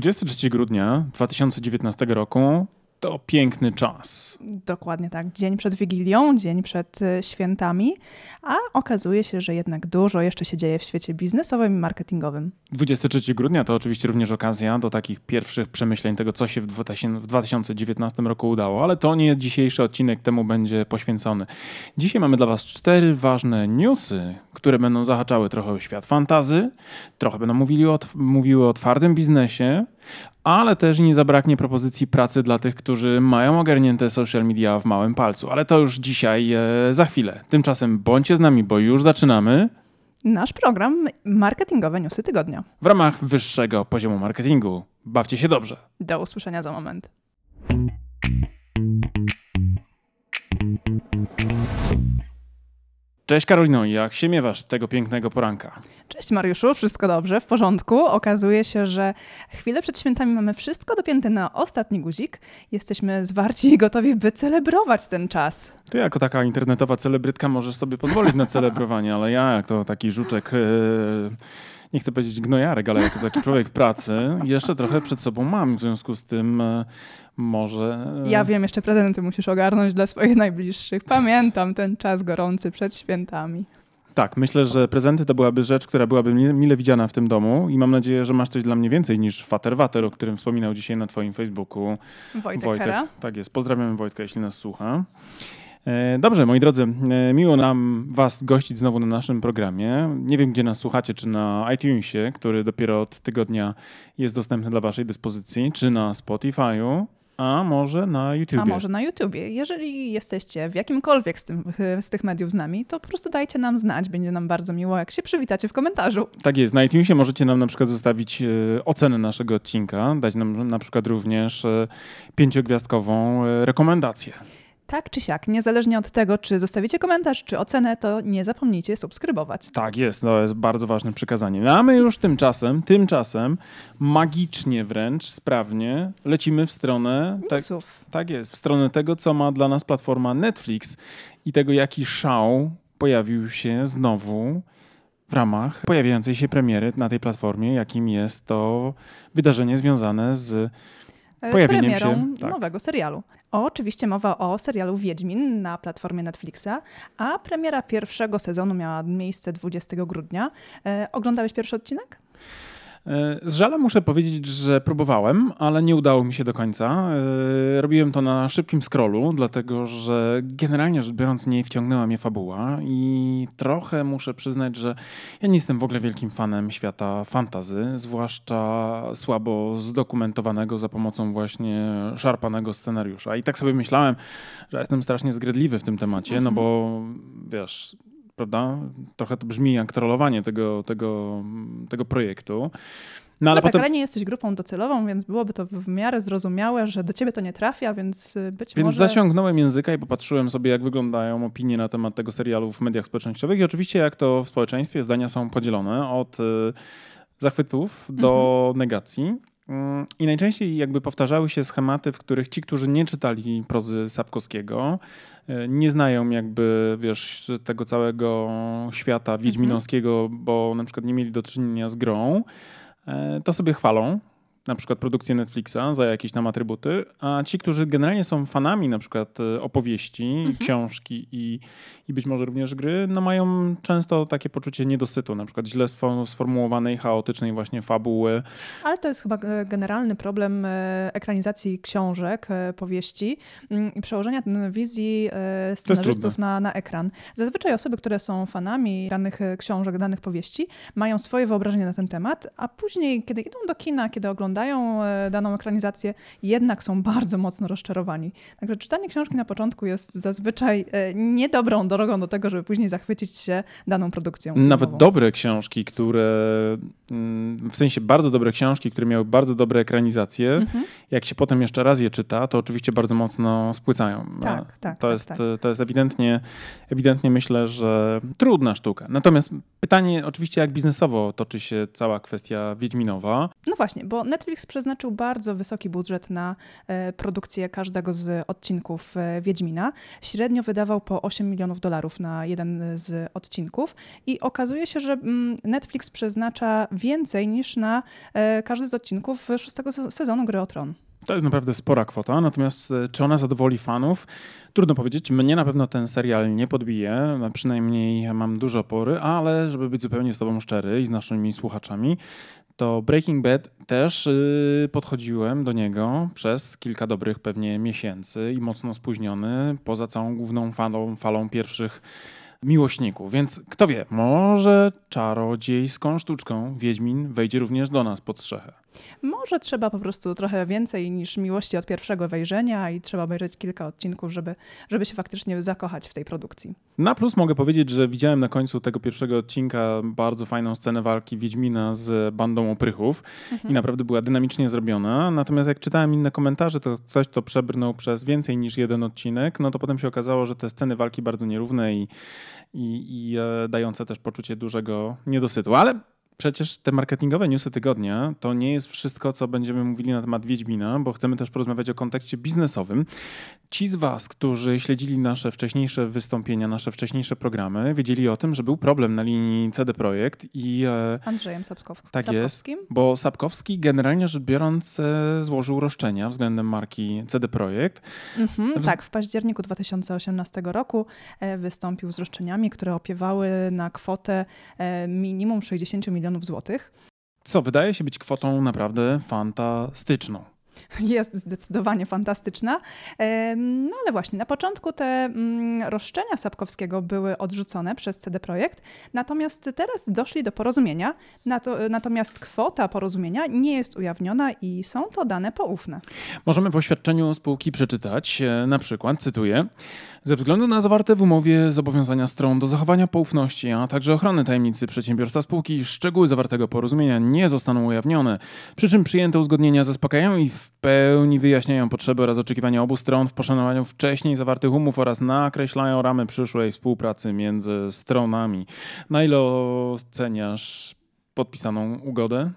23 grudnia 2019 roku to piękny czas. Dokładnie tak. Dzień przed Wigilią, dzień przed e, świętami, a okazuje się, że jednak dużo jeszcze się dzieje w świecie biznesowym i marketingowym. 23 grudnia to oczywiście również okazja do takich pierwszych przemyśleń tego, co się w 2019 roku udało, ale to nie dzisiejszy odcinek temu będzie poświęcony. Dzisiaj mamy dla Was cztery ważne newsy, które będą zahaczały trochę o świat fantazy, trochę będą mówili o, mówiły o twardym biznesie, ale też nie zabraknie propozycji pracy dla tych, którzy mają ogarnięte social media w małym palcu. Ale to już dzisiaj, e, za chwilę. Tymczasem bądźcie z nami, bo już zaczynamy. Nasz program Marketingowe Newsy Tygodnia. W ramach wyższego poziomu marketingu. Bawcie się dobrze. Do usłyszenia za moment. Cześć Karolino, jak się miewasz tego pięknego poranka? Cześć Mariuszu, wszystko dobrze, w porządku. Okazuje się, że chwilę przed świętami mamy wszystko dopięte na ostatni guzik. Jesteśmy zwarci i gotowi, by celebrować ten czas. Ty jako taka internetowa celebrytka możesz sobie pozwolić na celebrowanie, ale ja jak to taki żuczek... Yy nie chcę powiedzieć gnojarek, ale jako taki człowiek pracy, jeszcze trochę przed sobą mam. W związku z tym e, może. E, ja wiem, jeszcze prezenty musisz ogarnąć dla swoich najbliższych. Pamiętam ten czas gorący przed świętami. Tak, myślę, że prezenty to byłaby rzecz, która byłaby mile widziana w tym domu i mam nadzieję, że masz coś dla mnie więcej niż Fater o którym wspominał dzisiaj na twoim Facebooku Wojtek. Wojtek. Tak jest. Pozdrawiam Wojtka, jeśli nas słucha. E, dobrze, moi drodzy, e, miło nam Was gościć znowu na naszym programie. Nie wiem, gdzie nas słuchacie, czy na iTunesie, który dopiero od tygodnia jest dostępny dla Waszej dyspozycji, czy na Spotify'u. A może na YouTube. A może na YouTubie. Jeżeli jesteście w jakimkolwiek z, tym, z, tych mediów z nami, to po prostu dajcie nam znać. Będzie nam bardzo miło, jak się przywitacie w komentarzu. Tak jest. Na iTunesie możecie nam na przykład zostawić e, ocenę naszego odcinka, dać nam na przykład również pięciogwiazdkową rekomendację. Tak czy siak, niezależnie od tego, czy zostawicie komentarz, czy ocenę, to nie zapomnijcie subskrybować. Tak jest, to jest bardzo ważne przekazanie. No a my już tymczasem, tymczasem, magicznie wręcz, sprawnie lecimy w stronę... Tak, tak jest, w stronę tego, co ma dla nas platforma Netflix i tego, jaki szał pojawił się znowu w ramach pojawiającej się premiery na tej platformie, jakim jest to wydarzenie związane z E, pojawieniem się tak. nowego serialu. Oczywiście mowa o serialu Wiedźmin na platformie Netflixa, a premiera pierwszego sezonu miała miejsce 20 grudnia. E, oglądałeś pierwszy odcinek? Z żalem muszę powiedzieć, że próbowałem, ale nie udało mi się do końca. E, robiłem to na szybkim scrollu, dlatego że generalnie rzecz biorąc nie wciągnęła mnie fabuła i trochę muszę przyznać, że ja nie jestem w ogóle wielkim fanem świata fantazy, zwłaszcza słabo zdokumentowanego za pomocą właśnie szarpanego scenariusza. I tak sobie myślałem, że jestem strasznie zgredliwy w tym temacie, no bo wiesz, prawda? Trochę to brzmi jak trollowanie tego, tego, tego projektu. No, ale, no tak, potem... ale nie jesteś grupą docelową, więc byłoby to w miarę zrozumiałe, że do ciebie to nie trafia, więc y, być więc może... Więc zasiągnąłem języka i popatrzyłem sobie, jak wyglądają opinie na temat tego serialu w mediach społecznościowych i oczywiście jak to w społeczeństwie zdania są podzielone od y, zachwytów do mhm. negacji. Mm, I najczęściej jakby powtarzały się schematy, w których ci, którzy nie czytali prozy Sapkowskiego, e, nie znają jakby, wiesz, tego całego świata mhm. wiedźminowskiego, bo na przykład nie mieli do czynienia z grą, e, to sobie chwalą na przykład produkcję Netflixa za jakieś tam atrybuty, a ci, którzy generalnie są fanami na przykład e, opowieści, mhm. książki i, i być może również gry, no mają często takie poczucie niedosytu, na przykład źle sformułowanej, chaotycznej właśnie fabuły. Ale to jest chyba e, generalny problem e, ekranizacji książek, powieści mm, i przełożenia wizji scenarzystów na, na ekran. Zazwyczaj osoby, które są fanami danych książek, danych powieści, mają swoje wyobrażenie na ten temat, a później, kiedy idą do kina, kiedy oglądają oglądają e, daną ekranizację, jednak są bardzo mocno rozczarowani. Także czytanie książki na początku jest zazwyczaj e, niedobrą drogą do tego, żeby później zachwycić się daną produkcją. Nawet dobre książki, które, w sensie bardzo dobre książki, które miały bardzo dobre ekranizacje, mhm. jak się potem jeszcze raz je czyta, to oczywiście bardzo mocno spłycają. Tak, tak. To, tak, jest, tak. to jest ewidentnie, ewidentnie myślę, że trudna sztuka. Natomiast pytanie oczywiście, jak biznesowo toczy się cała kwestia Wiedźminowa. No właśnie, bo Netflix Netflix przeznaczył bardzo wysoki budżet na e, produkcję każdego z odcinków e, Wiedźmina. Średnio wydawał po 8 milionów dolarów na jeden z odcinków i okazuje się, że mm, Netflix przeznacza więcej niż na każdy z odcinków szóstego sezonu Gry o Tron. To jest naprawdę spora kwota, natomiast e, czy ona zadowoli fanów? Trudno powiedzieć. Mnie na pewno ten serial nie podbije, przynajmniej mam dużo opory, ale żeby być zupełnie z Tobą szczery i z naszymi słuchaczami, to Breaking Bad też yy, podchodziłem do niego przez kilka dobrych pewnie miesięcy i mocno spóźniony, poza całą główną falą, falą pierwszych miłośników. Więc kto wie, może czarodziejską sztuczką Wiedźmin wejdzie również do nas pod strzechę. Może trzeba po prostu trochę więcej niż miłości od pierwszego wejrzenia i trzeba obejrzeć kilka odcinków, żeby, żeby się faktycznie zakochać w tej produkcji. Na plus mogę powiedzieć, że widziałem na końcu tego pierwszego odcinka bardzo fajną scenę walki Wiedźmina z bandą oprychów mhm. i naprawdę była dynamicznie zrobiona. Natomiast jak czytałem inne komentarze, to ktoś to przebrnął przez więcej niż jeden odcinek, no to potem się okazało, że te sceny walki bardzo nierówne i, i, i e, dające też poczucie dużego niedosytu. Ale przecież te marketingowe newsy tygodnia to nie jest wszystko, co będziemy mówili na temat Wiedźmina, bo chcemy też porozmawiać o kontekście biznesowym. Ci z Was, którzy śledzili nasze wcześniejsze wystąpienia, nasze wcześniejsze programy, wiedzieli o tym, że był problem na linii CD Projekt i. E, Andrzejem Sapkowskim. Tak jest, bo Sapkowski generalnie rzecz biorąc e, złożył roszczenia względem marki CD Projekt. Mhm, w... Tak, w październiku 2018 roku e, wystąpił z roszczeniami, które opiewały na kwotę minimum 60 milionów złotych. Co wydaje się być kwotą naprawdę fantastyczną. jest zdecydowanie fantastyczna. No ale właśnie, na początku te mm, roszczenia Sapkowskiego były odrzucone przez CD Projekt, natomiast teraz doszli do porozumienia, natomiast kwota porozumienia nie jest ujawniona i są to dane poufne. Możemy w oświadczeniu spółki przeczytać, e, na przykład, cytuję, ze względu na zawarte w umowie zobowiązania stron do zachowania poufności, a także ochrony tajemnicy przedsiębiorstwa spółki, szczegóły zawartego porozumienia nie zostaną ujawnione, przy czym przyjęte uzgodnienia zaspokajają i w pełni wyjaśniają potrzeby oraz oczekiwania obu stron w poszanowaniu wcześniej zawartych umów oraz nakreślają ramy przyszłej współpracy między stronami. Na ile oceniasz podpisaną ugodę?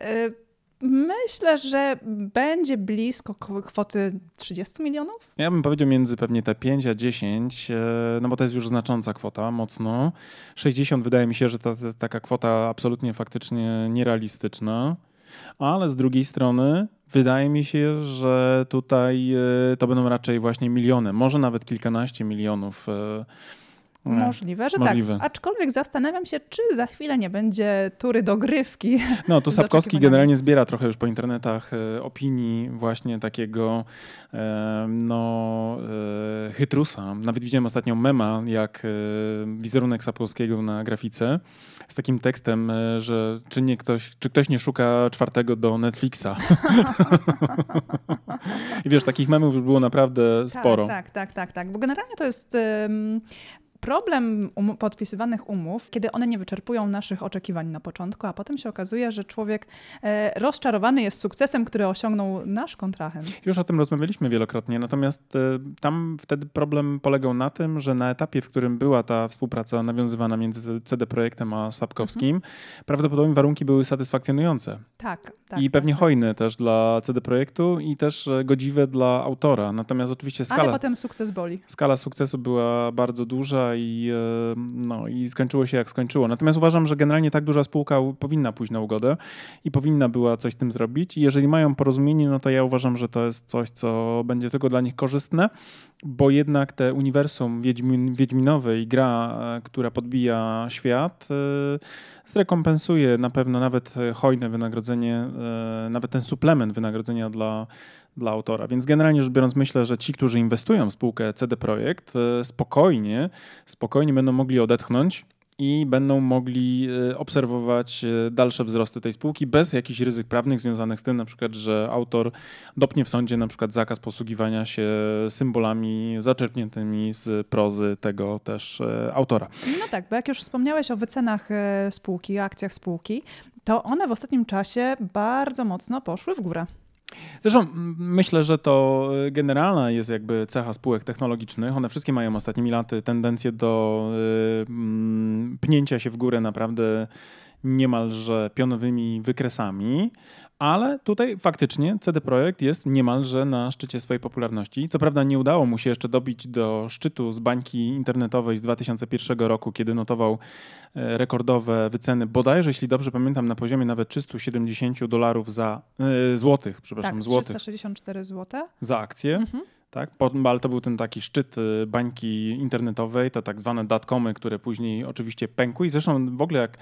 Y Myślę, że będzie blisko kwoty 30 milionów. Ja bym powiedział między pewnie te 5 a 10, e, no bo to jest już znacząca kwota, mocno. 60 wydaje mi się, że ta, taka kwota absolutnie faktycznie nierealistyczna, ale z drugiej strony wydaje mi się, że tutaj e, to będą raczej właśnie miliony, może nawet kilkanaście milionów e, Możliwe, że tak. Możliwe. tak. Aczkolwiek zastanawiam się, czy za chwilę nie będzie tury dogrywki. No, tu Sapkowski generalnie zbiera trochę już po internetach e, opinii właśnie takiego e, no, e, chytrusa. Nawet widziałem ostatnio mema, jak wizerunek Sapkowskiego na grafice z takim tekstem, że czy, nie ktoś, czy ktoś nie szuka czwartego do Netflixa. I wiesz, takich memów już było naprawdę tak, sporo. Tak, tak, tak, tak. Bo generalnie to jest problem um podpisywanych umów, kiedy one nie wyczerpują naszych oczekiwań na początku, a potem się okazuje, że człowiek e, rozczarowany jest sukcesem, który osiągnął nasz kontrahent. Już o tym rozmawialiśmy wielokrotnie, natomiast e, tam wtedy problem polegał na tym, że na etapie, w którym była ta współpraca nawiązywana między CD Projektem a Sapkowskim, mhm. prawdopodobnie warunki były satysfakcjonujące. Tak, tak. I tak, pewnie tak, hojne też dla CD Projektu i też e, godziwe dla autora. Natomiast oczywiście skala... Ale potem sukces boli. Skala sukcesu była bardzo duża i, e, no, i skończyło się jak skończyło. Natomiast uważam, że generalnie tak duża spółka powinna pójść na ugodę i powinna była coś z tym zrobić. I jeżeli mają porozumienie, no to ja uważam, że to jest coś, co będzie tylko dla nich korzystne, bo jednak te uniwersum Wiedźmin, Wiedźminowe i gra, e, która podbija świat, e, zrekompensuje na pewno nawet hojne wynagrodzenie, nawet ten suplement wynagrodzenia dla dla autora. Więc generalnie rzecz biorąc, myślę, że ci, którzy inwestują w spółkę CD Projekt, e, spokojnie, spokojnie będą mogli odetchnąć i będą mogli e, obserwować e, dalsze wzrosty tej spółki bez jakichś ryzyk prawnych związanych z tym, na przykład, że autor dopnie w sądzie na przykład zakaz posługiwania się symbolami zaczerpniętymi z prozy tego też autora. No tak, bo jak już wspomniałeś o wycenach spółki, akcjach spółki, to one w ostatnim czasie bardzo mocno poszły w górę. Zresztą myślę, że to y, generalna jest jakby cecha spółek technologicznych. One wszystkie mają ostatnimi laty tendencję do y, pnięcia się w górę naprawdę niemalże pionowymi wykresami, ale tutaj faktycznie CD Projekt jest niemalże na szczycie swojej popularności. Co prawda nie udało mu się jeszcze dobić do szczytu z bańki internetowej z 2001 roku, kiedy notował e, rekordowe wyceny, bodajże, jeśli dobrze pamiętam, na poziomie nawet 370 dolarów za e, złotych, przepraszam, tak, złotych. 364 zł. Za akcję. Mhm tak? Ale to był ten taki szczyt y, bańki internetowej, te tak zwane datcomy, które później oczywiście pękły. I zresztą w ogóle jak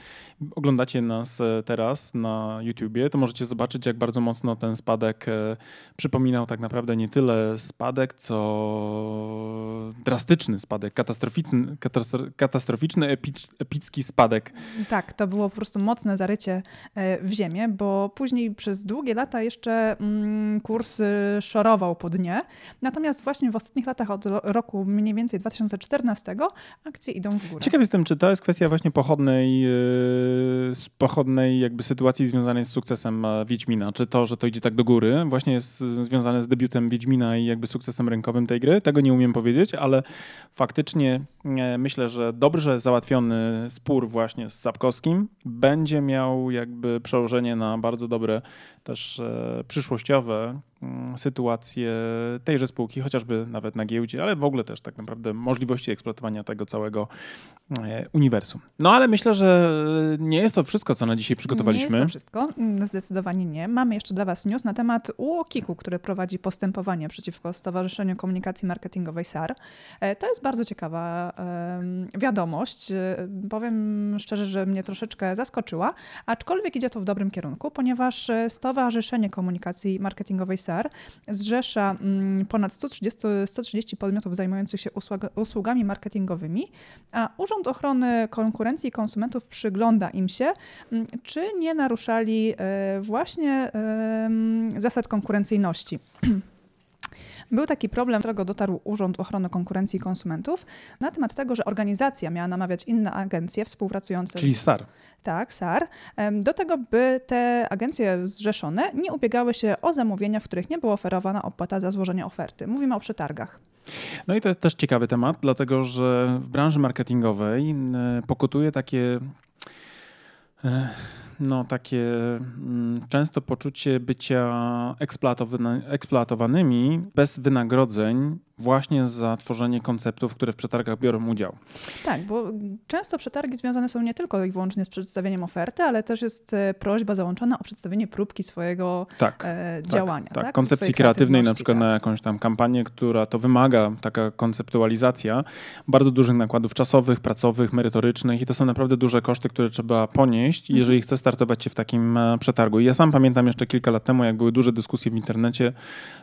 oglądacie nas e, teraz na YouTubie, to możecie zobaczyć, jak bardzo mocno ten spadek e, przypominał tak naprawdę nie tyle spadek, co drastyczny spadek, katastroficzny, katastroficzny epicki spadek. Tak, to było po prostu mocne zarycie e, w ziemię, bo później przez długie lata jeszcze mm, kurs szorował po dnie. Natomiast właśnie w ostatnich latach, od roku mniej więcej 2014, akcje idą w górę. Ciekaw jestem, czy to jest kwestia właśnie pochodnej, yy, pochodnej jakby sytuacji związanej z sukcesem e, Wiedźmina. Czy to, że to idzie tak do góry, właśnie jest związane z debiutem Wiedźmina i jakby sukcesem rynkowym tej gry? Tego nie umiem powiedzieć, ale faktycznie e, myślę, że dobrze załatwiony spór właśnie z Sapkowskim będzie miał jakby przełożenie na bardzo dobre też e, przyszłościowe mm, sytuacje tejże spółki, chociażby nawet na giełdzie, ale w ogóle też tak naprawdę możliwości eksploatowania tego całego e, uniwersum. No ale myślę, że nie jest to wszystko, co na dzisiaj przygotowaliśmy. Nie jest to wszystko, mm, zdecydowanie nie. Mamy jeszcze dla Was news na temat UOKiK-u, który prowadzi postępowanie przeciwko Stowarzyszeniu Komunikacji Marketingowej SAR. E, to jest bardzo ciekawa wiadomość. Powiem szczerze, że mnie troszeczkę zaskoczyła, aczkolwiek idzie to w dobrym kierunku, ponieważ Stowarzyszenie Stowarzyszenie Komunikacji Marketingowej SAR zrzesza mm, ponad 130, 130 podmiotów zajmujących się usługami marketingowymi, a Urząd Ochrony Konkurencji i Konsumentów przygląda im się, mm, czy nie naruszali e, właśnie zasad konkurencyjności. Był taki problem, którego dotarł Urząd Ochrony Konkurencji i Konsumentów na temat tego, że organizacja miała namawiać inne agencje współpracujące. Czyli SAR. Tak, SAR. Do tego, by te agencje zrzeszone nie ubiegały się o zamówienia, w których nie była oferowana opłata za złożenie oferty. Mówimy o przetargach. No i to jest też ciekawy temat, dlatego że w branży marketingowej pokutuje takie e, no, takie mm, często poczucie bycia eksploatowanymi bez wynagrodzeń właśnie za tworzenie konceptów, które w przetargach biorą udział. Tak, bo często przetargi związane są nie tylko i wyłącznie z przedstawieniem oferty, ale też jest e, prośba załączona o przedstawienie próbki swojego tak, e, tak działania. Tak, tak. koncepcji kreatywnej na przykład tak. na jakąś tam kampanię, która to wymaga, taka konceptualizacja, bardzo dużych nakładów czasowych, pracowych, merytorycznych i to są naprawdę duże koszty, które trzeba ponieść, mhm. jeżeli chce startować się w takim e, przetargu. I ja sam pamiętam jeszcze kilka lat temu, jak były duże dyskusje w internecie,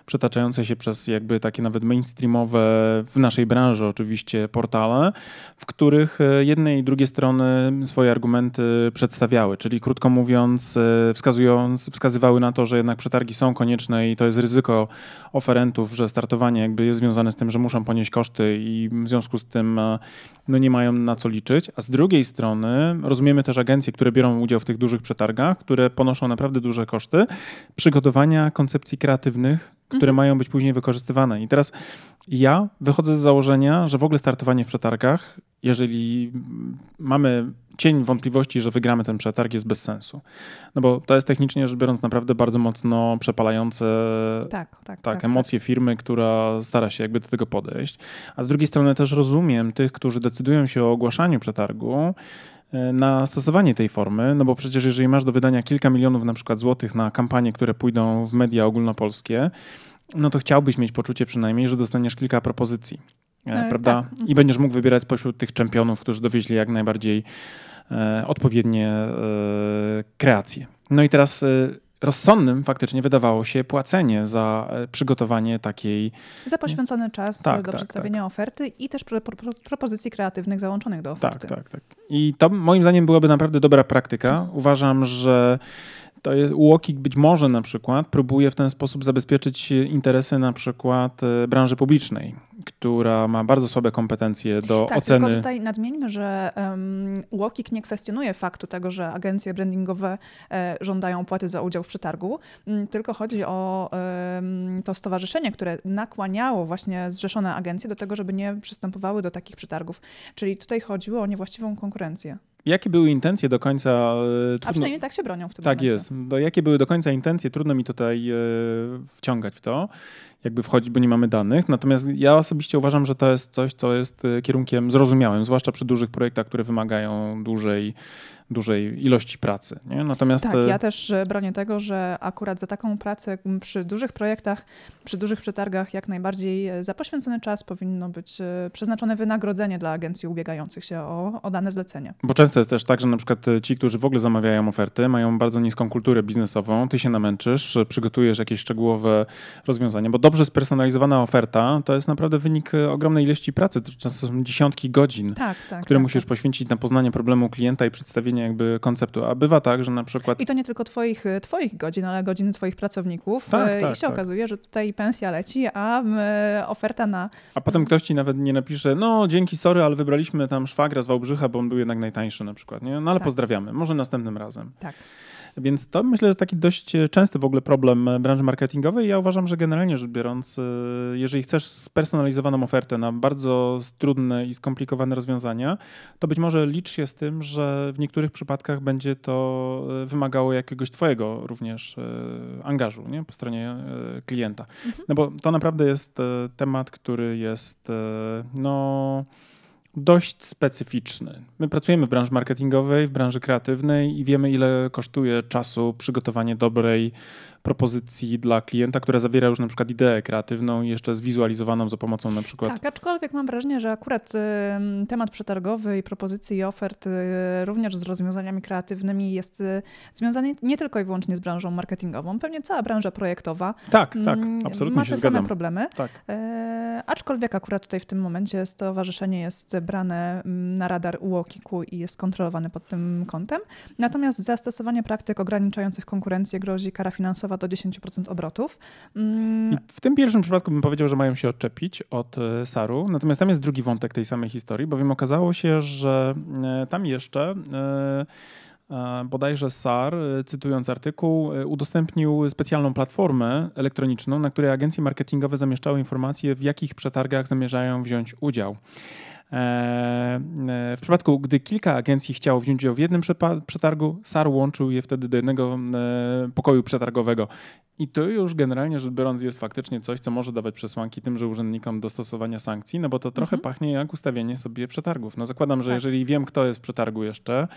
przetaczające się przez jakby takie nawet mainstream streamowe w naszej branży oczywiście portale, w których e, jednej i drugie strony swoje argumenty przedstawiały, czyli krótko mówiąc e, wskazując, wskazywały na to, że jednak przetargi są konieczne i to jest ryzyko oferentów, że startowanie jakby jest związane z tym, że muszą ponieść koszty i w związku z tym e, no nie mają na co liczyć, a z drugiej strony rozumiemy też agencje, które biorą udział w tych dużych przetargach, które ponoszą naprawdę duże koszty przygotowania koncepcji kreatywnych, które mhm. mają być później wykorzystywane. I teraz ja wychodzę z założenia, że w ogóle startowanie w przetargach, jeżeli mamy cień wątpliwości, że wygramy ten przetarg, jest bez sensu. No bo to jest technicznie rzecz biorąc naprawdę bardzo mocno przepalające tak, tak, tak, tak emocje tak. firmy, która stara się jakby do tego podejść. A z drugiej strony też rozumiem tych, którzy decydują się o ogłaszaniu przetargu, na stosowanie tej formy, no bo przecież jeżeli masz do wydania kilka milionów na przykład złotych na kampanie, które pójdą w media ogólnopolskie, no to chciałbyś mieć poczucie przynajmniej, że dostaniesz kilka propozycji. E, prawda? Tak. I będziesz mógł wybierać spośród tych czempionów, którzy dowieźli jak najbardziej e, odpowiednie e, kreacje. No i teraz e, rozsądnym faktycznie wydawało się płacenie za e, przygotowanie takiej. Za poświęcony czas tak, do tak, przedstawienia tak. oferty i też pro, pro, propozycji kreatywnych załączonych do oferty. Tak, tak, tak. I to moim zdaniem byłaby naprawdę dobra praktyka. Uważam, że to jest, UOKiK być może na przykład próbuje w ten sposób zabezpieczyć interesy na przykład e, branży publicznej, która ma bardzo słabe kompetencje do tak, oceny. Tylko tutaj nadmieńmy, że um, UOKiK nie kwestionuje faktu tego, że agencje brandingowe e, żądają płaty za udział w przetargu, m, mm, tylko chodzi o to stowarzyszenie, które nakłaniało właśnie zrzeszone agencje do tego, żeby nie przystępowały do takich przetargów. Czyli tutaj chodziło o niewłaściwą konkurencję. Jakie były intencje do końca. E, trudno... A przynajmniej tak się bronią w tym Tak momencie. jest. Do jakie były do końca intencje, trudno mi tutaj e, wciągać w to, jakby wchodzić, bo nie mamy danych. Natomiast ja osobiście uważam, że to jest coś, co jest e, kierunkiem zrozumiałym, zwłaszcza przy dużych projektach, które wymagają dużej dużej ilości pracy. Nie? Natomiast tak, ja też bronię tego, że akurat za taką pracę przy dużych projektach, przy dużych przetargach jak najbardziej za poświęcony czas powinno być przeznaczone wynagrodzenie dla agencji ubiegających się o, o dane zlecenie. Bo często jest też tak, że na przykład ci, którzy w ogóle zamawiają oferty, mają bardzo niską kulturę biznesową, ty się namęczysz, przygotujesz jakieś szczegółowe rozwiązania, bo dobrze spersonalizowana oferta to jest naprawdę wynik ogromnej ilości pracy, to często są dziesiątki godzin, tak, tak, które tak, musisz tak. poświęcić na poznanie problemu klienta i przedstawienie jakby konceptu. A bywa tak, że na przykład... I to nie tylko twoich, twoich godzin, ale godziny twoich pracowników. Tak, e, tak, I się tak. okazuje, że tutaj pensja leci, a e, oferta na... A potem ktoś ci nawet nie napisze, no dzięki, sorry, ale wybraliśmy tam szwagra z Wałbrzycha, bo on był jednak najtańszy na przykład, nie? No ale pozdrawiamy, może następnym razem. Tak. Więc to myślę, że jest taki dość częsty w ogóle problem branży marketingowej. Ja uważam, że generalnie rzecz biorąc, y, jeżeli chcesz spersonalizowaną ofertę na bardzo trudne i skomplikowane rozwiązania, to być może licz się z tym, że w niektórych przypadkach będzie to wymagało jakiegoś twojego również angażu nie? po stronie klienta. Mhm. No bo to naprawdę jest temat, który jest no dość specyficzny. My pracujemy w branży marketingowej, w branży kreatywnej i wiemy, ile kosztuje czasu przygotowanie dobrej propozycji dla klienta, która zawiera już na przykład ideę kreatywną i jeszcze zwizualizowaną za pomocą na przykład. Tak, aczkolwiek mam wrażenie, że akurat y, temat przetargowy i propozycji i ofert y, również z rozwiązaniami kreatywnymi jest y, związany nie tylko i wyłącznie z branżą marketingową. Pewnie cała branża projektowa. Tak, tak, mm, absolutnie ma te się same problemy. Tak. E, aczkolwiek akurat tutaj w tym momencie stowarzyszenie jest brane mm, na radar UOKiK-u i jest kontrolowane pod tym kątem. Natomiast zastosowanie praktyk ograniczających konkurencję grozi kara finansowa do 10% obrotów. Mm. w tym pierwszym przypadku bym powiedział, że mają się odczepić od e, SAR-u, natomiast tam jest drugi wątek tej samej historii, bowiem okazało się, że e, tam jeszcze e, bodajże SAR, cytując artykuł, udostępnił specjalną platformę elektroniczną, na której agencje marketingowe zamieszczały informacje, w jakich przetargach zamierzają wziąć udział. E, e, w przypadku, gdy kilka agencji chciało wziąć udział w jednym przetargu, SAR łączył je wtedy do jednego e, pokoju przetargowego. I to już generalnie rzecz biorąc jest faktycznie coś, co może dawać przesłanki tymże urzędnikom do stosowania sankcji, no bo to trochę mhm. pachnie jak ustawienie sobie przetargów. No zakładam, że tak. jeżeli wiem, kto jest w przetargu jeszcze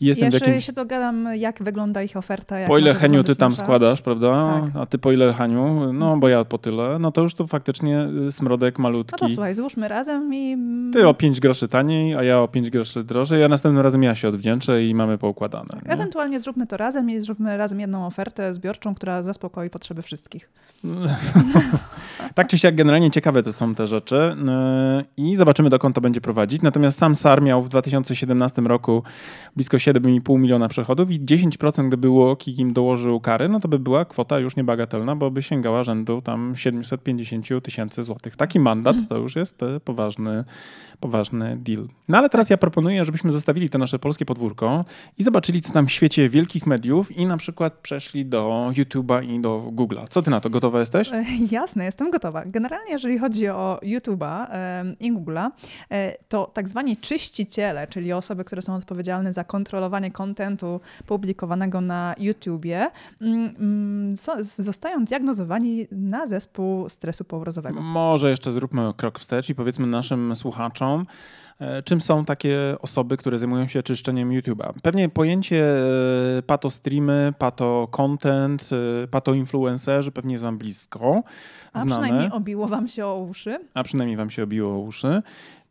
i jestem jeszcze w jakimś... się dogadam, jak wygląda ich oferta. Po ile Heniu ty tam składasz, prawda? Tak. A ty po ile Haniu? No bo ja po tyle. No to już to faktycznie y, smrodek malutki. No to słuchaj, złóżmy razem i... Ty o 5 groszy taniej, a ja o 5 groszy drożej, a następnym razem ja się odwdzięczę i mamy poukładane. Tak. Ewentualnie zróbmy to razem i zróbmy razem jedną ofertę zbiorczą, która zaspokoi potrzeby wszystkich. tak czy siak, generalnie ciekawe to są te rzeczy yy, i zobaczymy, dokąd to będzie prowadzić. Natomiast sam SAR miał w 2017 roku blisko 7,5 miliona przechodów i 10% gdyby było kim dołożył kary, no to by była kwota już niebagatelna, bo by sięgała rzędu tam 750 tysięcy złotych. Taki mandat to już jest e, poważny, poważny deal. No ale teraz ja proponuję, żebyśmy zostawili to nasze polskie podwórko i zobaczyli, co tam w świecie wielkich mediów i na przykład przeszli do YouTube'a i do Google'a. Co ty na to? Gotowa jesteś? E, jasne, jestem gotowa. Generalnie, jeżeli chodzi o YouTube'a i Google'a, e, to tak zwani czyściciele, czyli osoby, które są odpowiedzialne za kontrolowanie kontentu publikowanego na YouTubie, mm, mm, zostają diagnozowani na zespół stresu powrozowego. Może jeszcze zróbmy krok wstecz i powiedzmy naszym słuchaczom, E, czym są takie osoby, które zajmują się czyszczeniem YouTube'a? Pewnie pojęcie e, pato streamy, pato content, e, pato influencerzy pewnie jest wam blisko. Znane. A przynajmniej obiło wam się o uszy. A przynajmniej wam się obiło o uszy.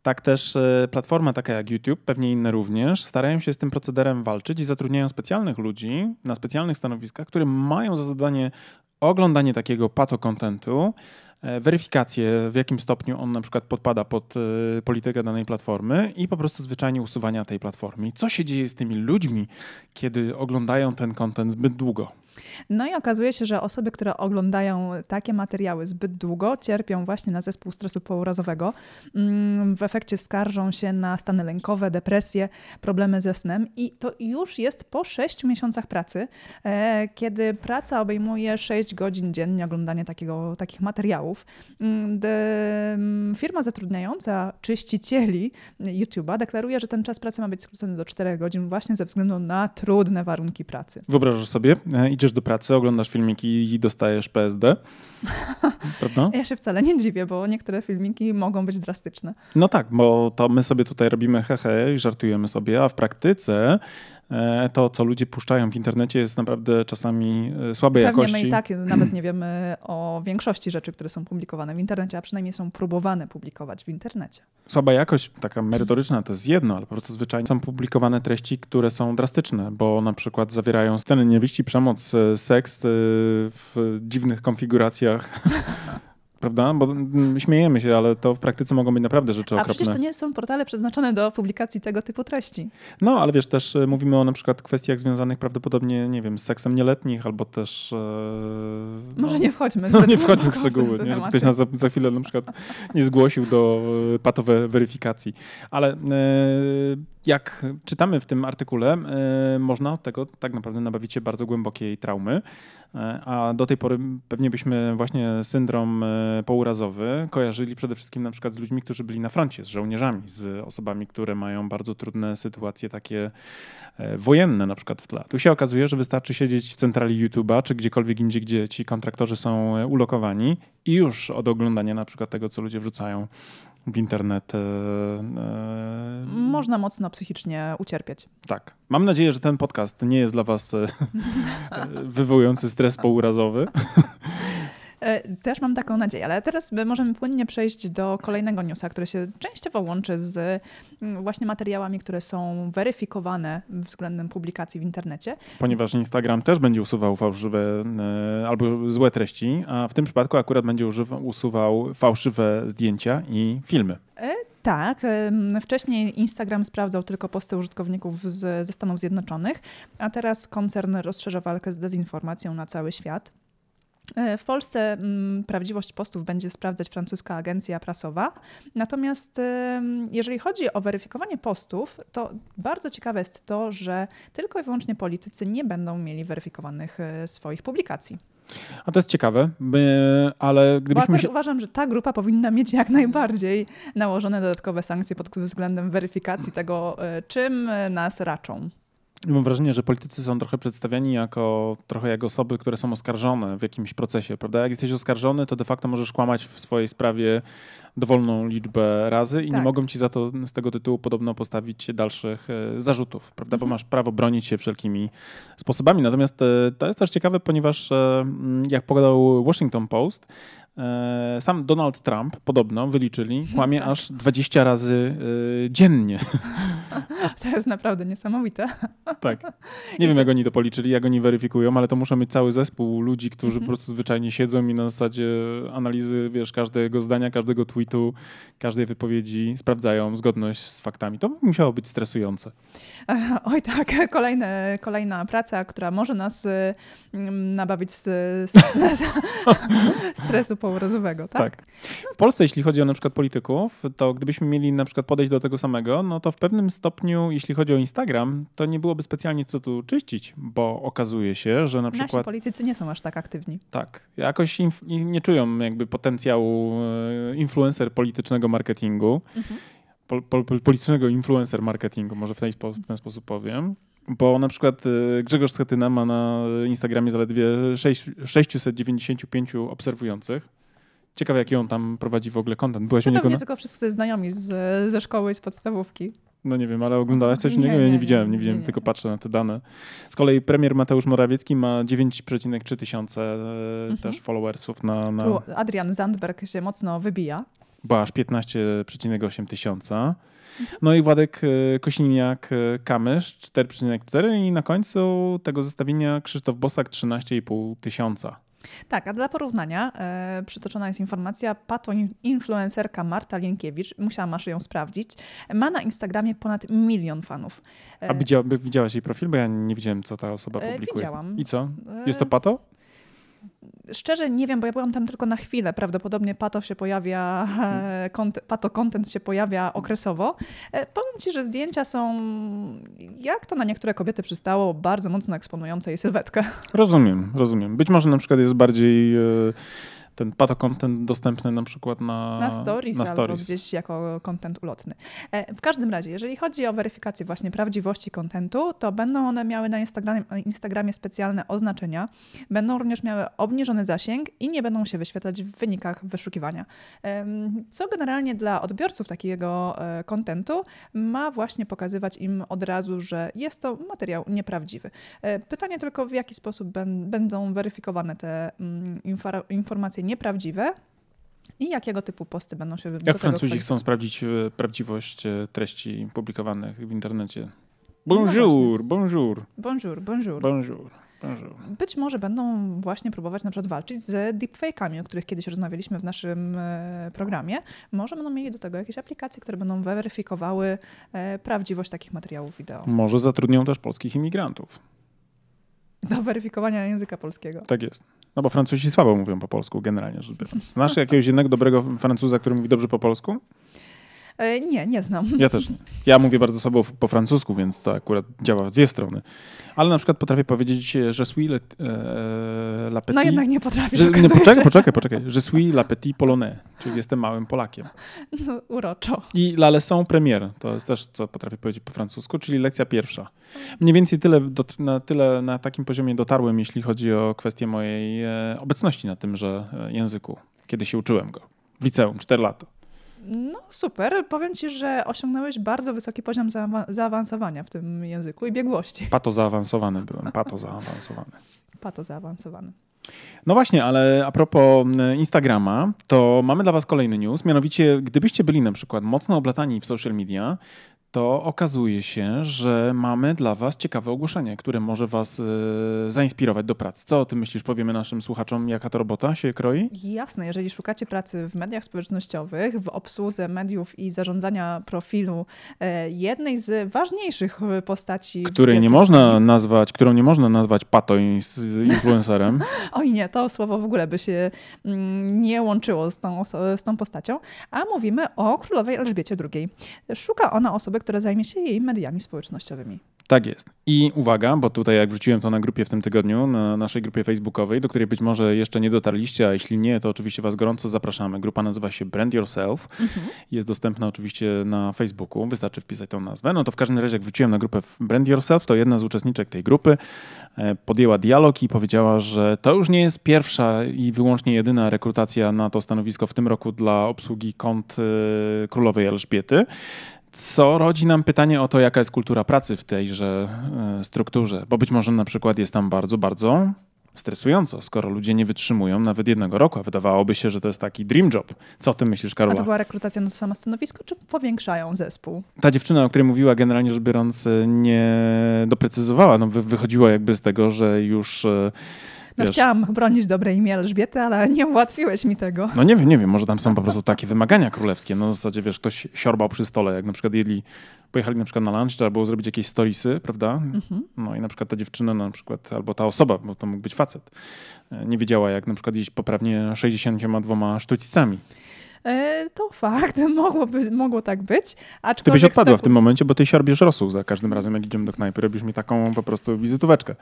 Tak też platforma taka jak YouTube, pewnie inne również, starają się z tym procederem walczyć i zatrudniają specjalnych ludzi na specjalnych stanowiskach, które mają za zadanie oglądanie takiego pato-contentu, E, weryfikację, w jakim stopniu on na przykład podpada pod e, politykę danej platformy i po prostu zwyczajnie usuwania tej platformy. co się dzieje z tymi ludźmi, kiedy oglądają ten content zbyt długo? No i okazuje się, że osoby, które oglądają takie materiały zbyt długo, cierpią właśnie na zespół stresu pourazowego. Mm, w efekcie skarżą się na stany lękowe, depresje, problemy ze snem i to już jest po 6 miesiącach pracy, e, kiedy praca obejmuje 6 godzin dziennie oglądania takiego, takich materiałów. Mm, mm, firma zatrudniająca czyścicieli YouTube'a deklaruje, że ten czas pracy ma być skrócony do 4 godzin właśnie ze względu na trudne warunki pracy. Wyobrażasz sobie, e, idziesz do pracy, oglądasz filmiki i dostajesz PSD. Prawda? Ja się wcale nie dziwię, bo niektóre filmiki mogą być drastyczne. No tak, bo to my sobie tutaj robimy hehe i żartujemy sobie, a w praktyce to, co ludzie puszczają w internecie, jest naprawdę czasami e, słabej Pewnie jakości. my i tak nawet nie wiemy o większości rzeczy, które są publikowane w internecie, a przynajmniej są próbowane publikować w internecie. Słaba jakość, taka merytoryczna, to jest jedno, ale po prostu zwyczajnie są publikowane treści, które są drastyczne, bo na przykład zawierają sceny nienawiści, przemoc, e, seks w dziwnych konfiguracjach. prawda? Bo śmiejemy się, ale to w praktyce mogą być naprawdę rzeczy okropne. A przecież to nie są portale przeznaczone do publikacji tego typu treści. No, ale wiesz, też e, mówimy o na przykład kwestiach związanych prawdopodobnie, nie wiem, z seksem nieletnich albo też... E, no, Może nie wchodźmy No nie wchodźmy w szczegóły, nie, żeby ktoś nas za, za, chwilę na przykład nie zgłosił do e, patowe weryfikacji. Ale jak czytamy w tym artykule, można od tego tak naprawdę nabawić się bardzo głębokiej traumy. E, a do tej pory pewnie byśmy właśnie syndrom e, pourazowy kojarzyli przede wszystkim na przykład z ludźmi, którzy byli na froncie, z żołnierzami, z osobami, które mają bardzo trudne sytuacje takie e, wojenne na przykład w tle. Tu się okazuje, że wystarczy siedzieć w centrali YouTube'a czy gdziekolwiek indziej, gdzie ci kontraktorzy są ulokowani i już od oglądania na przykład tego, co ludzie wrzucają w internet. E, e, Można mocno psychicznie ucierpieć. Tak. Mam nadzieję, że ten podcast nie jest dla Was e, wywołujący stres pourazowy. E, też mam taką nadzieję, ale teraz możemy płynnie przejść do kolejnego newsa, który się częściowo łączy z mm, właśnie materiałami, które są weryfikowane względem publikacji w internecie. Ponieważ Instagram też będzie usuwał fałszywe e, albo złe treści, a w tym przypadku akurat będzie usuwał fałszywe zdjęcia i filmy. E, tak. Wcześniej Instagram sprawdzał tylko posty użytkowników z, ze Stanów Zjednoczonych, a teraz koncern rozszerza walkę z dezinformacją na cały świat. E, w Polsce mm, prawdziwość postów będzie sprawdzać francuska agencja prasowa. Natomiast jeżeli chodzi o weryfikowanie postów, to bardzo ciekawe jest to, że tylko i wyłącznie politycy nie będą mieli weryfikowanych e, swoich publikacji. A to jest ciekawe, ale gdybyśmy się... Uważam, że ta grupa powinna mieć jak najbardziej nałożone dodatkowe sankcje pod względem weryfikacji tego, e, czym nas raczą. Mam wrażenie, że politycy są trochę przedstawiani jako trochę jak osoby, które są oskarżone w jakimś procesie, prawda? Jak jesteś oskarżony, to de facto możesz kłamać w swojej sprawie dowolną liczbę razy i tak. nie mogą ci za to z tego tytułu podobno postawić dalszych e, zarzutów, prawda? Bo mhm. masz prawo bronić się wszelkimi sposobami. Natomiast e, to jest też ciekawe, ponieważ e, jak pogadał Washington Post, sam Donald Trump podobno wyliczyli, kłamie tak. aż 20 razy e, dziennie. To jest naprawdę niesamowite. Tak. Nie I wiem, to... jak oni to policzyli, jak oni weryfikują, ale to muszą mieć cały zespół ludzi, którzy mm -hmm. po prostu zwyczajnie siedzą i na zasadzie analizy, wiesz, każdego zdania, każdego tweetu, każdej wypowiedzi sprawdzają zgodność z faktami. To musiało być stresujące. Oj tak, Kolejne, kolejna praca, która może nas nabawić z, z, z stresu tak? tak. W Polsce, jeśli chodzi o na przykład polityków, to gdybyśmy mieli na przykład podejść do tego samego, no to w pewnym stopniu, jeśli chodzi o Instagram, to nie byłoby specjalnie co tu czyścić, bo okazuje się, że na przykład... Nasi politycy nie są aż tak aktywni. Tak. Jakoś nie czują jakby potencjału e, influencer politycznego marketingu. Mhm. Po, po, politycznego influencer marketingu, może w ten, w ten sposób powiem. Bo na przykład e, Grzegorz Schetyna ma na Instagramie zaledwie 6, 695 obserwujących. Ciekawe, jaki on tam prowadzi w ogóle kontent. Byłeś u niego? Na... tylko wszyscy znajomi z, ze szkoły i z podstawówki. No nie wiem, ale oglądałaś coś u niego? Ja nie, widziałem, nie, widziałem, tylko patrzę na te dane. Z kolei premier Mateusz Morawiecki ma 9,3 tysiące e, mhm. też followersów na... na... Tu Adrian Zandberg się mocno wybija. Bo aż 15,8 tysiąca. No i Władek e, Kosiniak-Kamysz 4,4 i na końcu tego zestawienia Krzysztof Bosak 13,5 tysiąca. Tak, a dla porównania e, przytoczona jest informacja, pato influencerka Marta Lienkiewicz, musiałam aż ją sprawdzić, ma na Instagramie ponad milion fanów. E, a widziała, widziałaś jej profil? Bo ja nie widziałem, co ta osoba e, publikuje. Widziałam. I co? Jest to pato? Szczerze nie wiem, bo ja byłam tam tylko na chwilę. Prawdopodobnie pato się pojawia, hmm. pato content się pojawia okresowo. E, powiem ci, że zdjęcia są, jak to na niektóre kobiety przystało, bardzo mocno eksponujące jej sylwetkę. Rozumiem, rozumiem. Być może na przykład jest bardziej ten pato content dostępny na przykład na, na stories, na stories. albo gdzieś jako content ulotny. E, w każdym razie, jeżeli chodzi o weryfikację właśnie prawdziwości kontentu, to będą one miały na Instagramie, Instagramie specjalne oznaczenia, będą również miały obniżony zasięg i nie będą się wyświetlać w wynikach wyszukiwania. Co generalnie dla odbiorców takiego kontentu ma właśnie pokazywać im od razu, że jest to materiał nieprawdziwy. E, pytanie tylko, w jaki sposób będą weryfikowane te mm, nieprawdziwe i jakiego typu posty będą się Jak Francuzi chcą sprawdzić e, prawdziwość e, treści publikowanych w internecie? Bonjour, no bonjour. Bonjour, bonjour. Bonjour. Bonjour. Być może będą właśnie próbować na przykład walczyć z deepfake'ami, o których kiedyś rozmawialiśmy w naszym e, programie. Może będą mieli do tego jakieś aplikacje, które będą weryfikowały prawdziwość takich materiałów wideo. Może zatrudnią też polskich imigrantów. Do weryfikowania języka polskiego. Tak jest. No bo Francuzi słabo mówią po polsku generalnie rzecz biorąc. Znasz jakiegoś jednego dobrego Francuza, który mówi dobrze po polsku? E, nie, nie znam. Ja też nie. Ja mówię bardzo słabo po francusku, więc to akurat działa w dwie strony. Ale na przykład potrafię powiedzieć, że suis le, e, la petit... No jednak nie potrafisz, że, nie, Poczekaj, poczekaj, poczekaj. Je suis la petit polonais, czyli jestem małym Polakiem. No, uroczo. I la leçon première, to jest też, co potrafię powiedzieć po francusku, czyli lekcja pierwsza. Mniej więcej tyle, do, na, tyle na takim poziomie dotarłem, jeśli chodzi o kwestię mojej e, obecności na tymże e, języku, kiedy się uczyłem go. W liceum, 4 lata. No super. Powiem ci, że osiągnąłeś bardzo wysoki poziom zaawansowania w tym języku i biegłości. Pato zaawansowany byłem, pato zaawansowany. Pato zaawansowany. No właśnie, ale a propos Instagrama, to mamy dla Was kolejny news. Mianowicie, gdybyście byli na przykład mocno oblatani w social media, to okazuje się, że mamy dla Was ciekawe ogłoszenie, które może Was y, zainspirować do pracy. Co o tym myślisz? Powiemy naszym słuchaczom, jaka to robota się kroi? Jasne, jeżeli szukacie pracy w mediach społecznościowych, w obsłudze mediów i zarządzania profilu e, jednej z ważniejszych postaci. Której nie można nazwać, którą nie można nazwać pato influencerem. Oj nie, to słowo w ogóle by się mm, nie łączyło z tą, z tą postacią. A mówimy o królowej Elżbiecie II. Szuka ona osoby, która zajmie się jej mediami społecznościowymi. Tak jest. I uwaga, bo tutaj jak wrzuciłem to na grupie w tym tygodniu, na naszej grupie facebookowej, do której być może jeszcze nie dotarliście, a jeśli nie, to oczywiście was gorąco zapraszamy. Grupa nazywa się Brand Yourself. Mhm. Jest dostępna oczywiście na Facebooku. Wystarczy wpisać tą nazwę. No to w każdym razie jak wrzuciłem na grupę Brand Yourself, to jedna z uczestniczek tej grupy e, podjęła dialog i powiedziała, że to już nie jest pierwsza i wyłącznie jedyna rekrutacja na to stanowisko w tym roku dla obsługi kont e, królowej Elżbiety co rodzi nam pytanie o to, jaka jest kultura pracy w tejże e, strukturze, bo być może na przykład jest tam bardzo, bardzo stresująco, skoro ludzie nie wytrzymują nawet jednego roku, a wydawałoby się, że to jest taki dream job. Co o tym myślisz, Karola? A to była rekrutacja na to samo stanowisko, czy powiększają zespół? Ta dziewczyna, o której mówiła, generalnie rzecz biorąc, e, nie doprecyzowała. No, wychodziło jakby z tego, że już e, no wiesz, chciałam bronić dobre imię Elżbiety, ale nie ułatwiłeś mi tego. No nie wiem, nie wiem, może tam są po prostu takie wymagania królewskie. No w zasadzie, wiesz, ktoś siorbał przy stole, jak na przykład jedli, pojechali na przykład na lunch, trzeba było zrobić jakieś storiesy, prawda? Mhm. No i na przykład ta dziewczyna na przykład, albo ta osoba, bo to mógł być facet, e, nie wiedziała, jak na przykład jeść poprawnie 62 sztućcami. E, to fakt, mogłoby, mogło tak być. Aczkolwiek ty byś odpadła w tym momencie, bo ty siorbiesz rosół za każdym razem, jak idziemy do knajpy. Robisz mi taką po prostu wizytóweczkę.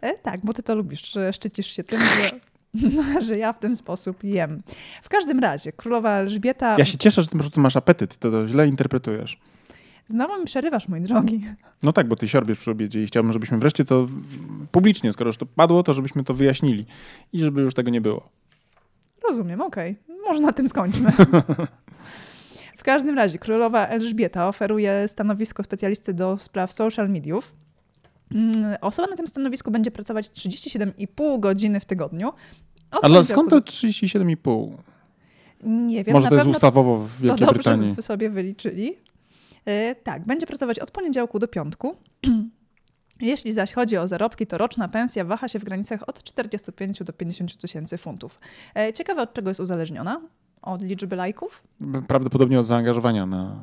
E, tak, bo ty to lubisz, szczycisz się tym, że, no, że ja w ten sposób jem. W każdym razie, królowa Elżbieta... Ja się cieszę, że ty po prostu masz apetyt, to, to źle interpretujesz. Znowu mi przerywasz, mój drogi. No tak, bo ty siorbiesz przy obiedzie i chciałbym, żebyśmy wreszcie to publicznie, skoro już to padło, to żebyśmy to wyjaśnili i żeby już tego nie było. Rozumiem, okej. Okay. Może na tym skończmy. w każdym razie, królowa Elżbieta oferuje stanowisko specjalisty do spraw social mediów. Mm, osoba na tym stanowisku będzie pracować 37,5 godziny w tygodniu. Ale skąd to 37,5? Nie wiem. Może to jest ustawowo w Wielkiej to Brytanii. dobrze sobie wyliczyli. Yy, tak, będzie pracować od poniedziałku do piątku. Jeśli zaś chodzi o zarobki, to roczna pensja waha się w granicach od 45 do 50 tysięcy funtów. E, ciekawe, od czego jest uzależniona? Od liczby lajków? Prawdopodobnie od zaangażowania na.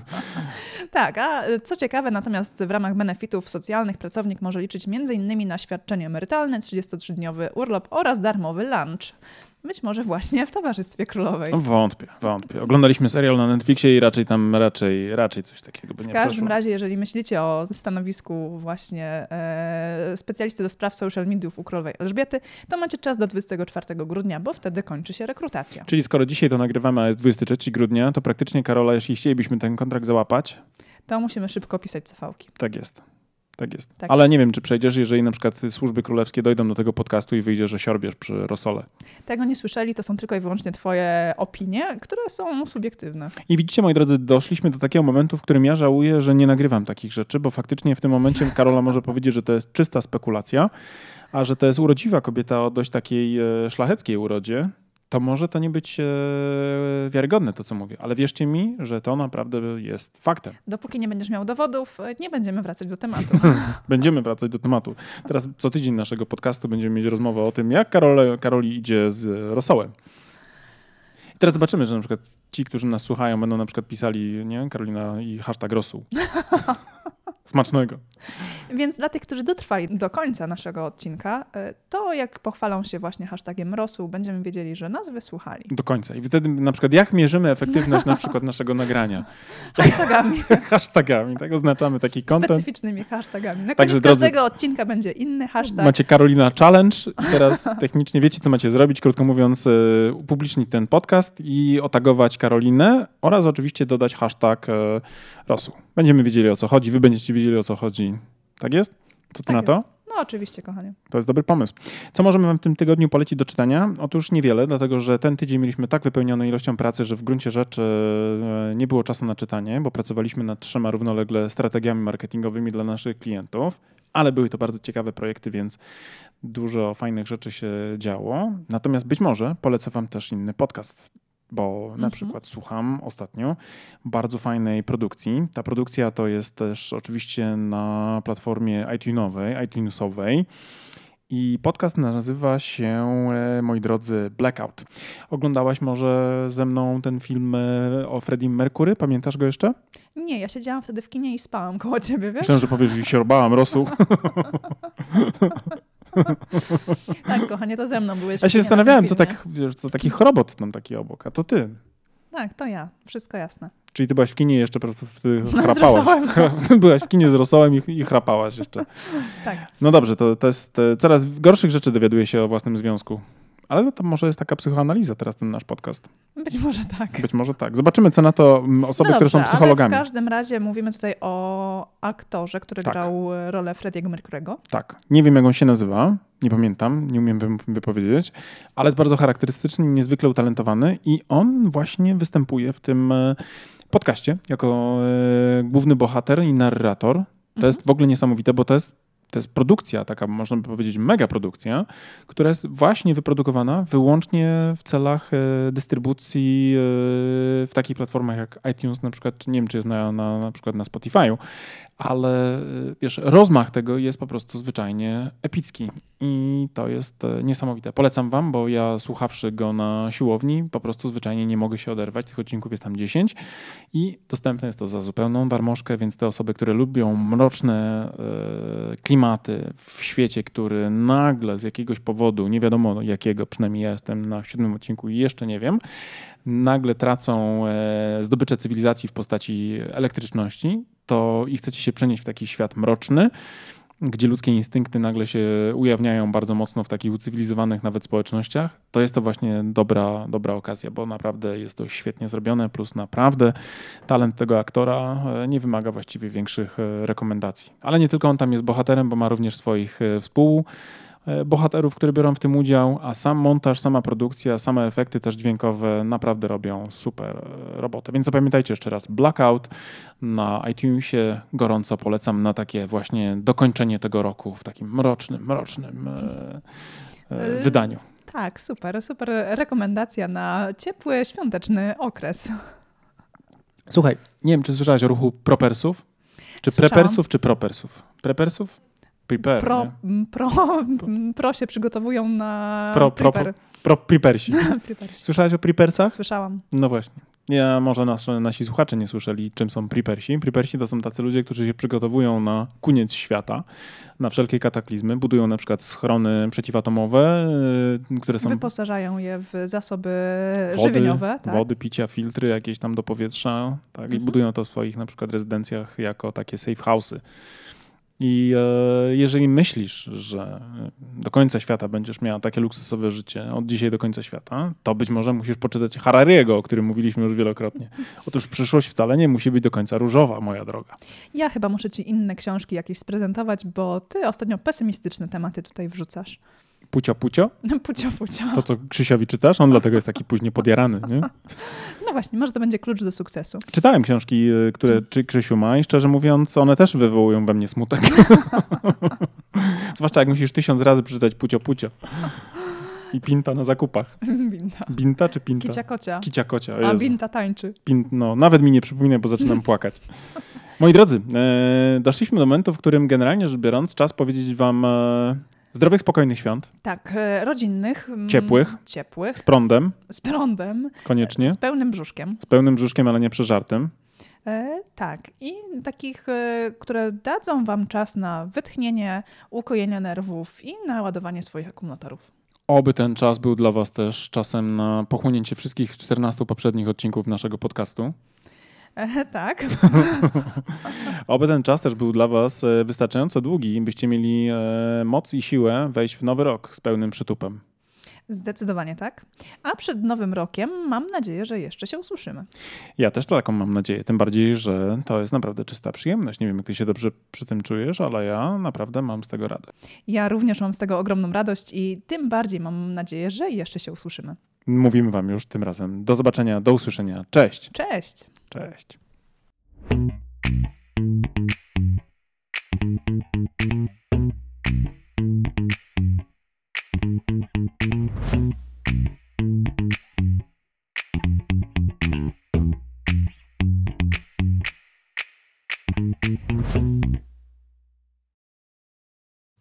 tak, a co ciekawe, natomiast w ramach benefitów socjalnych pracownik może liczyć m.in. na świadczenie emerytalne, 33-dniowy urlop oraz darmowy lunch. Być może właśnie w Towarzystwie Królowej. No wątpię, wątpię. Oglądaliśmy serial na Netflixie i raczej tam raczej, raczej coś takiego by nie W każdym przeszło. razie, jeżeli myślicie o stanowisku właśnie e, specjalisty do spraw social mediów u Królowej Elżbiety, to macie czas do 24 grudnia, bo wtedy kończy się rekrutacja. Czyli skoro dzisiaj to nagrywamy, a jest 23 grudnia, to praktycznie Karola, jeśli chcielibyśmy ten kontrakt załapać, to musimy szybko pisać CV-ki. Tak jest. Tak jest. Tak Ale jest. nie wiem, czy przejdziesz, jeżeli na przykład służby królewskie dojdą do tego podcastu i wyjdzie, że siorbiesz przy rosole. Tego nie słyszeli, to są tylko i wyłącznie twoje opinie, które są subiektywne. I widzicie, moi drodzy, doszliśmy do takiego momentu, w którym ja żałuję, że nie nagrywam takich rzeczy, bo faktycznie w tym momencie Karola może powiedzieć, że to jest czysta spekulacja, a że to jest urodziwa kobieta o dość takiej e, szlacheckiej urodzie, to może to nie być e, wiarygodne to, co mówię, ale wierzcie mi, że to naprawdę jest faktem. Dopóki nie będziesz miał dowodów, e, nie będziemy wracać do tematu. będziemy wracać do tematu. Teraz co tydzień naszego podcastu będziemy mieć rozmowę o tym, jak Karole, Karoli idzie z rosołem. I teraz zobaczymy, że na przykład ci, którzy nas słuchają, będą na przykład pisali, nie, Karolina i hashtag rosół. Smacznego. Więc dla tych, którzy dotrwali do końca naszego odcinka, e, to jak pochwalą się właśnie hashtagiem rosół, będziemy wiedzieli, że nas wysłuchali. Do końca. I wtedy na przykład jak mierzymy efektywność na przykład naszego nagrania? Hashtagami. Hashtagami, tak? Oznaczamy taki content. Specyficznymi hashtagami. Na Także, koniec drodzy, każdego odcinka będzie inny hashtag. Macie Karolina Challenge i teraz technicznie wiecie, co macie zrobić. Krótko mówiąc, y, upublicznić ten podcast i otagować Karolinę oraz oczywiście dodać hashtag y, rosół. Będziemy wiedzieli, o co chodzi. Wy będziecie wiedzieli, o co chodzi. Tak jest? Co ty Tak na to? jest. No oczywiście, kochanie. To jest dobry pomysł. Co możemy wam w tym tygodniu polecić do czytania? Otóż niewiele, dlatego że ten tydzień mieliśmy tak wypełnioną ilością pracy, że w gruncie rzeczy e, nie było czasu na czytanie, bo pracowaliśmy nad trzema równolegle strategiami marketingowymi dla naszych klientów, ale były to bardzo ciekawe projekty, więc dużo fajnych rzeczy się działo. Natomiast być może polecę wam też inny podcast bo na Mhm. przykład słucham ostatnio bardzo fajnej produkcji. Ta produkcja to jest też oczywiście na platformie iTunesowej, iTunesowej. I podcast nazywa się, e, moi drodzy, Blackout. Oglądałaś może ze mną ten film e, o Freddie Mercury? Pamiętasz go jeszcze? Nie, ja siedziałam wtedy w kinie i spałam koło ciebie, wiesz? Myślałem, że powiesz, że siorbałam rosół. Tak, kochanie, to ze mną byłeś. Ja się zastanawiałem, co, tak, wiesz, co taki chorobot tam taki obok, a to ty. Tak, to ja. Wszystko jasne. Czyli ty byłaś w kinie jeszcze po prostu ty No, chrapałaś. byłaś w kinie z rosołem i, i chrapałaś jeszcze. Tak. No dobrze, to, to jest coraz gorszych rzeczy dowiaduje się o własnym związku. Ale no to może jest taka psychoanaliza teraz ten nasz podcast. Być może tak. Być może tak. Zobaczymy, co na to mm, osoby, no które są dobrze, psychologami. Ale w każdym razie mówimy tutaj o aktorze, który Tak. grał e, rolę Frediego Mercury'ego. Tak. Nie wiem, jak on się nazywa. Nie pamiętam, nie umiem wy- wypowiedzieć, ale jest bardzo charakterystyczny, niezwykle utalentowany i on właśnie występuje w tym e, podcaście jako e, główny bohater i narrator. To Mhm. jest w ogóle niesamowite, bo to jest, to jest produkcja, taka można by powiedzieć mega produkcja, która jest właśnie wyprodukowana wyłącznie w celach e, dystrybucji e, w takich platformach jak iTunes na przykład, czy nie wiem, czy jest na, na, na przykład na Spotify'u, ale e, wiesz, rozmach tego jest po prostu zwyczajnie epicki i to jest e, niesamowite. Polecam wam, bo ja słuchawszy go na siłowni, po prostu zwyczajnie nie mogę się oderwać. Tych odcinków jest tam 10 i dostępne jest to za zupełną darmożkę, więc te osoby, które lubią mroczne e, klimaty w świecie, który nagle z jakiegoś powodu, nie wiadomo jakiego, przynajmniej ja jestem na siódmym odcinku i jeszcze nie wiem, nagle tracą e, zdobycze cywilizacji w postaci elektryczności, to i chcecie się przenieść w taki świat mroczny, gdzie ludzkie instynkty nagle się ujawniają bardzo mocno w takich ucywilizowanych nawet społecznościach, to jest to właśnie dobra, dobra okazja, bo naprawdę jest to świetnie zrobione, plus naprawdę talent tego aktora e, nie wymaga właściwie większych e, rekomendacji. Ale nie tylko on tam jest bohaterem, bo ma również swoich współ bohaterów, które biorą w tym udział, a sam montaż, sama produkcja, same efekty też dźwiękowe naprawdę robią super e, robotę. Więc zapamiętajcie jeszcze raz Blackout na iTunesie. Gorąco polecam na takie właśnie dokończenie tego roku w takim mrocznym, mrocznym e, e, Y- wydaniu. Tak, super, super rekomendacja na ciepły, świąteczny okres. Słuchaj, nie wiem, czy słyszałeś o ruchu propersów? Czy Słyszałam. prepersów, czy propersów? Prepersów? Prepare, pro, pro, pro się przygotowują na pro, pro, pro, pro prepersi. Słyszałeś o prepersach? Słyszałam. No właśnie. Ja, może nas, nasi słuchacze nie słyszeli, czym są prepersi. Prepersi to są tacy ludzie, którzy się przygotowują na koniec świata, na wszelkie kataklizmy. Budują na przykład schrony przeciwatomowe, y, które są... Wyposażają je w zasoby wody, żywieniowe. Tak? Wody, picia, filtry jakieś tam do powietrza. Tak? I mhm. budują to w swoich na przykład rezydencjach jako takie safe house'y. I e, jeżeli myślisz, że do końca świata będziesz miała takie luksusowe życie od dzisiaj do końca świata, to być może musisz poczytać Harariego, o którym mówiliśmy już wielokrotnie. Otóż przyszłość wcale nie musi być do końca różowa, moja droga. Ja chyba muszę ci inne książki jakieś sprezentować, bo ty ostatnio pesymistyczne tematy tutaj wrzucasz. Pucio, pucio? pucio, pucio. To, co Krzysiowi czytasz, on dlatego jest taki później podjarany, nie? No właśnie, może to będzie klucz do sukcesu. Czytałem książki, y, które czy Krzysiu ma i szczerze mówiąc, one też wywołują we mnie smutek. Zwłaszcza jak musisz tysiąc razy przeczytać pucio, pucio. I pinta na zakupach. Binta. Binta czy pinta? Kicia kocia. Kicia kocia. A binta tańczy. Pint, no, nawet mi nie przypomina, bo zaczynam płakać. Moi drodzy, e, doszliśmy do momentu, w którym generalnie rzecz biorąc, czas powiedzieć wam e, Zdrowych, spokojnych świąt. Tak, e, rodzinnych. Mm, ciepłych. Ciepłych. Z prądem. Z prądem. Koniecznie. Z pełnym brzuszkiem. Z pełnym brzuszkiem, ale nie przeżartym. E, tak, i takich, e, które dadzą Wam czas na wytchnienie, ukojenie nerwów i naładowanie swoich akumulatorów. Oby ten czas był dla Was też czasem na pochłonięcie wszystkich 14 poprzednich odcinków naszego podcastu. E, tak. Oby ten czas też był dla Was e, wystarczająco długi, byście mieli e, moc i siłę wejść w nowy rok z pełnym przytupem. Zdecydowanie tak. A przed nowym rokiem mam nadzieję, że jeszcze się usłyszymy. Ja też taką mam nadzieję. Tym bardziej, że to jest naprawdę czysta przyjemność. Nie wiem, jak ty się dobrze przy tym czujesz, ale ja naprawdę mam z tego radę. Ja również mam z tego ogromną radość i tym bardziej mam nadzieję, że jeszcze się usłyszymy. Mówimy Wam już tym razem. Do zobaczenia, do usłyszenia. Cześć. Cześć. Cześć.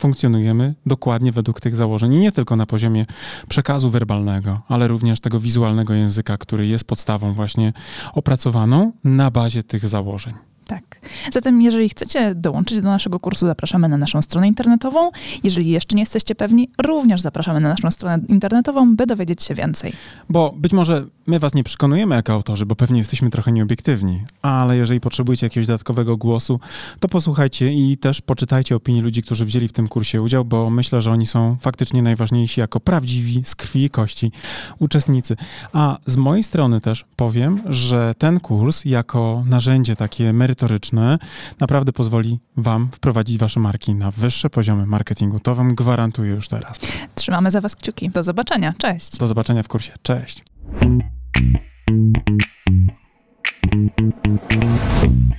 funkcjonujemy dokładnie według tych założeń. I nie tylko na poziomie przekazu werbalnego, ale również tego wizualnego języka, który jest podstawą właśnie opracowaną na bazie tych założeń. Tak. Zatem, jeżeli chcecie dołączyć do naszego kursu, zapraszamy na naszą stronę internetową. Jeżeli jeszcze nie jesteście pewni, również zapraszamy na naszą stronę internetową, by dowiedzieć się więcej. Bo być może my was nie przekonujemy jako autorzy, bo pewnie jesteśmy trochę nieobiektywni, ale jeżeli potrzebujecie jakiegoś dodatkowego głosu, to posłuchajcie i też poczytajcie opinii ludzi, którzy wzięli w tym kursie udział, bo myślę, że oni są faktycznie najważniejsi jako prawdziwi, z krwi i kości uczestnicy. A z mojej strony też powiem, że ten kurs jako narzędzie takie merytoryczne naprawdę pozwoli Wam wprowadzić Wasze marki na wyższe poziomy marketingu. To Wam gwarantuję już teraz. Trzymamy za Was kciuki. Do zobaczenia. Cześć. Do zobaczenia w kursie. Cześć. Thank you.